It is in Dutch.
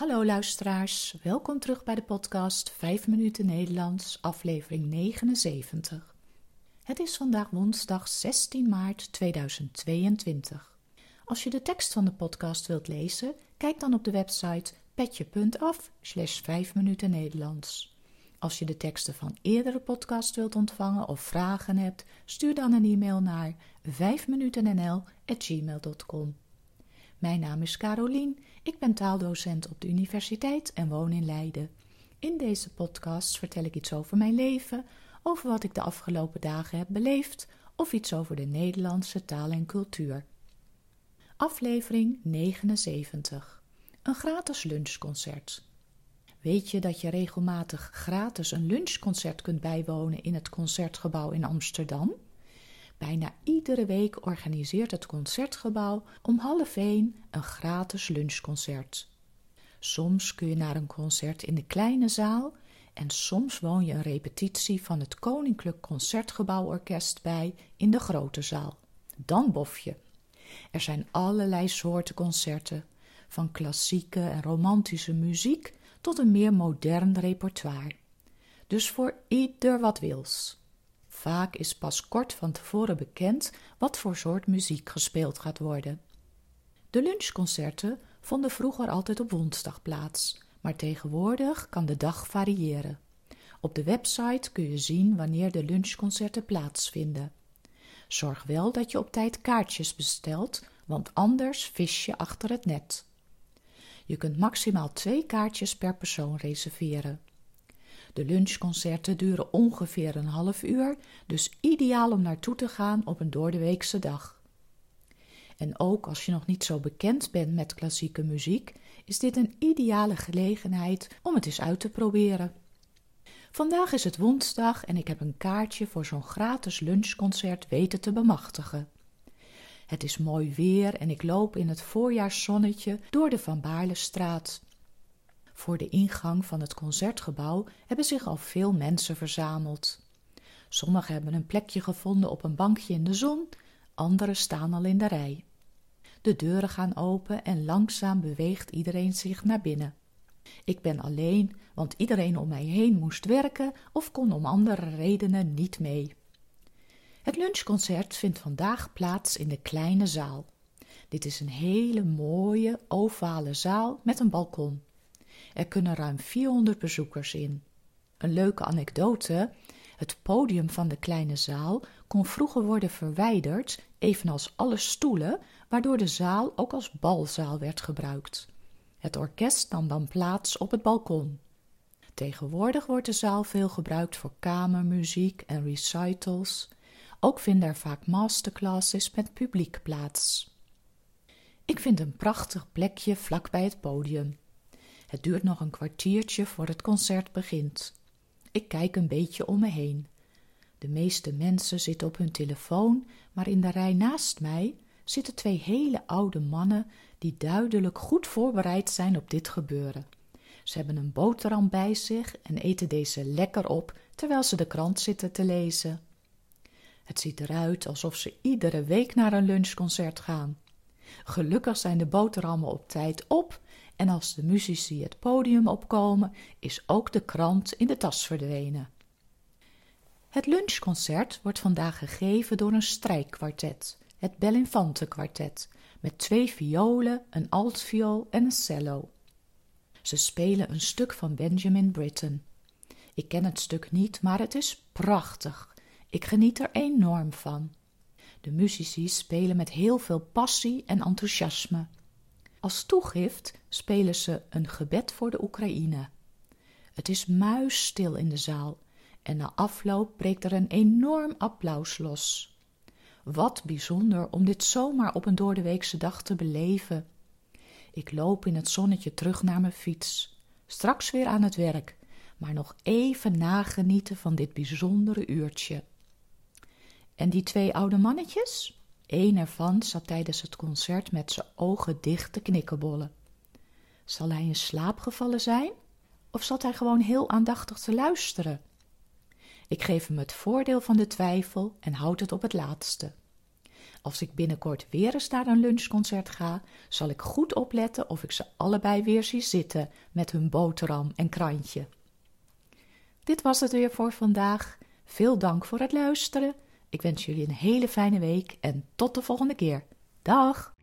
Hallo luisteraars, welkom terug bij de podcast 5 minuten Nederlands, aflevering 79. Het is vandaag woensdag 16 maart 2022. Als je de tekst van de podcast wilt lezen, kijk dan op de website petje.af slash 5 minuten Nederlands. Als je de teksten van eerdere podcasts wilt ontvangen of vragen hebt, stuur dan een e-mail naar 5minutennl.gmail.com. Mijn naam is Carolien, ik ben taaldocent op de universiteit en woon in Leiden. In deze podcast vertel ik iets over mijn leven, over wat ik de afgelopen dagen heb beleefd of iets over de Nederlandse taal en cultuur. Aflevering 79. Een gratis lunchconcert. Weet je dat je regelmatig gratis een lunchconcert kunt bijwonen in het concertgebouw in Amsterdam? Bijna iedere week organiseert het concertgebouw om half één een gratis lunchconcert. Soms kun je naar een concert in de kleine zaal en soms woon je een repetitie van het Koninklijk Concertgebouworkest bij in de grote zaal. Dan bof je. Er zijn allerlei soorten concerten, van klassieke en romantische muziek tot een meer modern repertoire. Dus voor ieder wat wils. Vaak is pas kort van tevoren bekend wat voor soort muziek gespeeld gaat worden. De lunchconcerten vonden vroeger altijd op woensdag plaats, maar tegenwoordig kan de dag variëren. Op de website kun je zien wanneer de lunchconcerten plaatsvinden. Zorg wel dat je op tijd kaartjes bestelt, want anders vis je achter het net. Je kunt maximaal twee kaartjes per persoon reserveren. De lunchconcerten duren ongeveer een half uur, dus ideaal om naartoe te gaan op een doordeweekse dag. En ook als je nog niet zo bekend bent met klassieke muziek, is dit een ideale gelegenheid om het eens uit te proberen. Vandaag is het woensdag en ik heb een kaartje voor zo'n gratis lunchconcert weten te bemachtigen. Het is mooi weer en ik loop in het voorjaarszonnetje door de Van Baarlestraat. Voor de ingang van het concertgebouw hebben zich al veel mensen verzameld. Sommigen hebben een plekje gevonden op een bankje in de zon, anderen staan al in de rij. De deuren gaan open en langzaam beweegt iedereen zich naar binnen. Ik ben alleen, want iedereen om mij heen moest werken of kon om andere redenen niet mee. Het lunchconcert vindt vandaag plaats in de kleine zaal. Dit is een hele mooie ovale zaal met een balkon. Er kunnen ruim 400 bezoekers in. Een leuke anekdote: het podium van de kleine zaal kon vroeger worden verwijderd, evenals alle stoelen, waardoor de zaal ook als balzaal werd gebruikt. Het orkest nam dan plaats op het balkon. Tegenwoordig wordt de zaal veel gebruikt voor kamermuziek en recitals. Ook vinden er vaak masterclasses met publiek plaats. Ik vind een prachtig plekje vlak bij het podium. Het duurt nog een kwartiertje voor het concert begint. Ik kijk een beetje om me heen. De meeste mensen zitten op hun telefoon, maar in de rij naast mij zitten twee hele oude mannen die duidelijk goed voorbereid zijn op dit gebeuren. Ze hebben een boterham bij zich en eten deze lekker op terwijl ze de krant zitten te lezen. Het ziet eruit alsof ze iedere week naar een lunchconcert gaan. Gelukkig zijn de boterhammen op tijd op en als de muzici het podium opkomen, is ook de krant in de tas verdwenen. Het lunchconcert wordt vandaag gegeven door een strijkkwartet, het Belinfante kwartet, met twee violen, een altviool en een cello. Ze spelen een stuk van Benjamin Britten. Ik ken het stuk niet, maar het is prachtig. Ik geniet er enorm van. De muzici spelen met heel veel passie en enthousiasme. Als toegift spelen ze een gebed voor de Oekraïne. Het is muisstil in de zaal en na afloop breekt er een enorm applaus los. Wat bijzonder om dit zomaar op een doordeweekse dag te beleven. Ik loop in het zonnetje terug naar mijn fiets. Straks weer aan het werk, maar nog even nagenieten van dit bijzondere uurtje. En die twee oude mannetjes? Eén ervan zat tijdens het concert met zijn ogen dicht te knikkenbollen. Zal hij in slaap gevallen zijn? Of zat hij gewoon heel aandachtig te luisteren? Ik geef hem het voordeel van de twijfel en houd het op het laatste. Als ik binnenkort weer eens naar een lunchconcert ga, zal ik goed opletten of ik ze allebei weer zie zitten met hun boterham en krantje. Dit was het weer voor vandaag. Veel dank voor het luisteren. Ik wens jullie een hele fijne week en tot de volgende keer. Dag!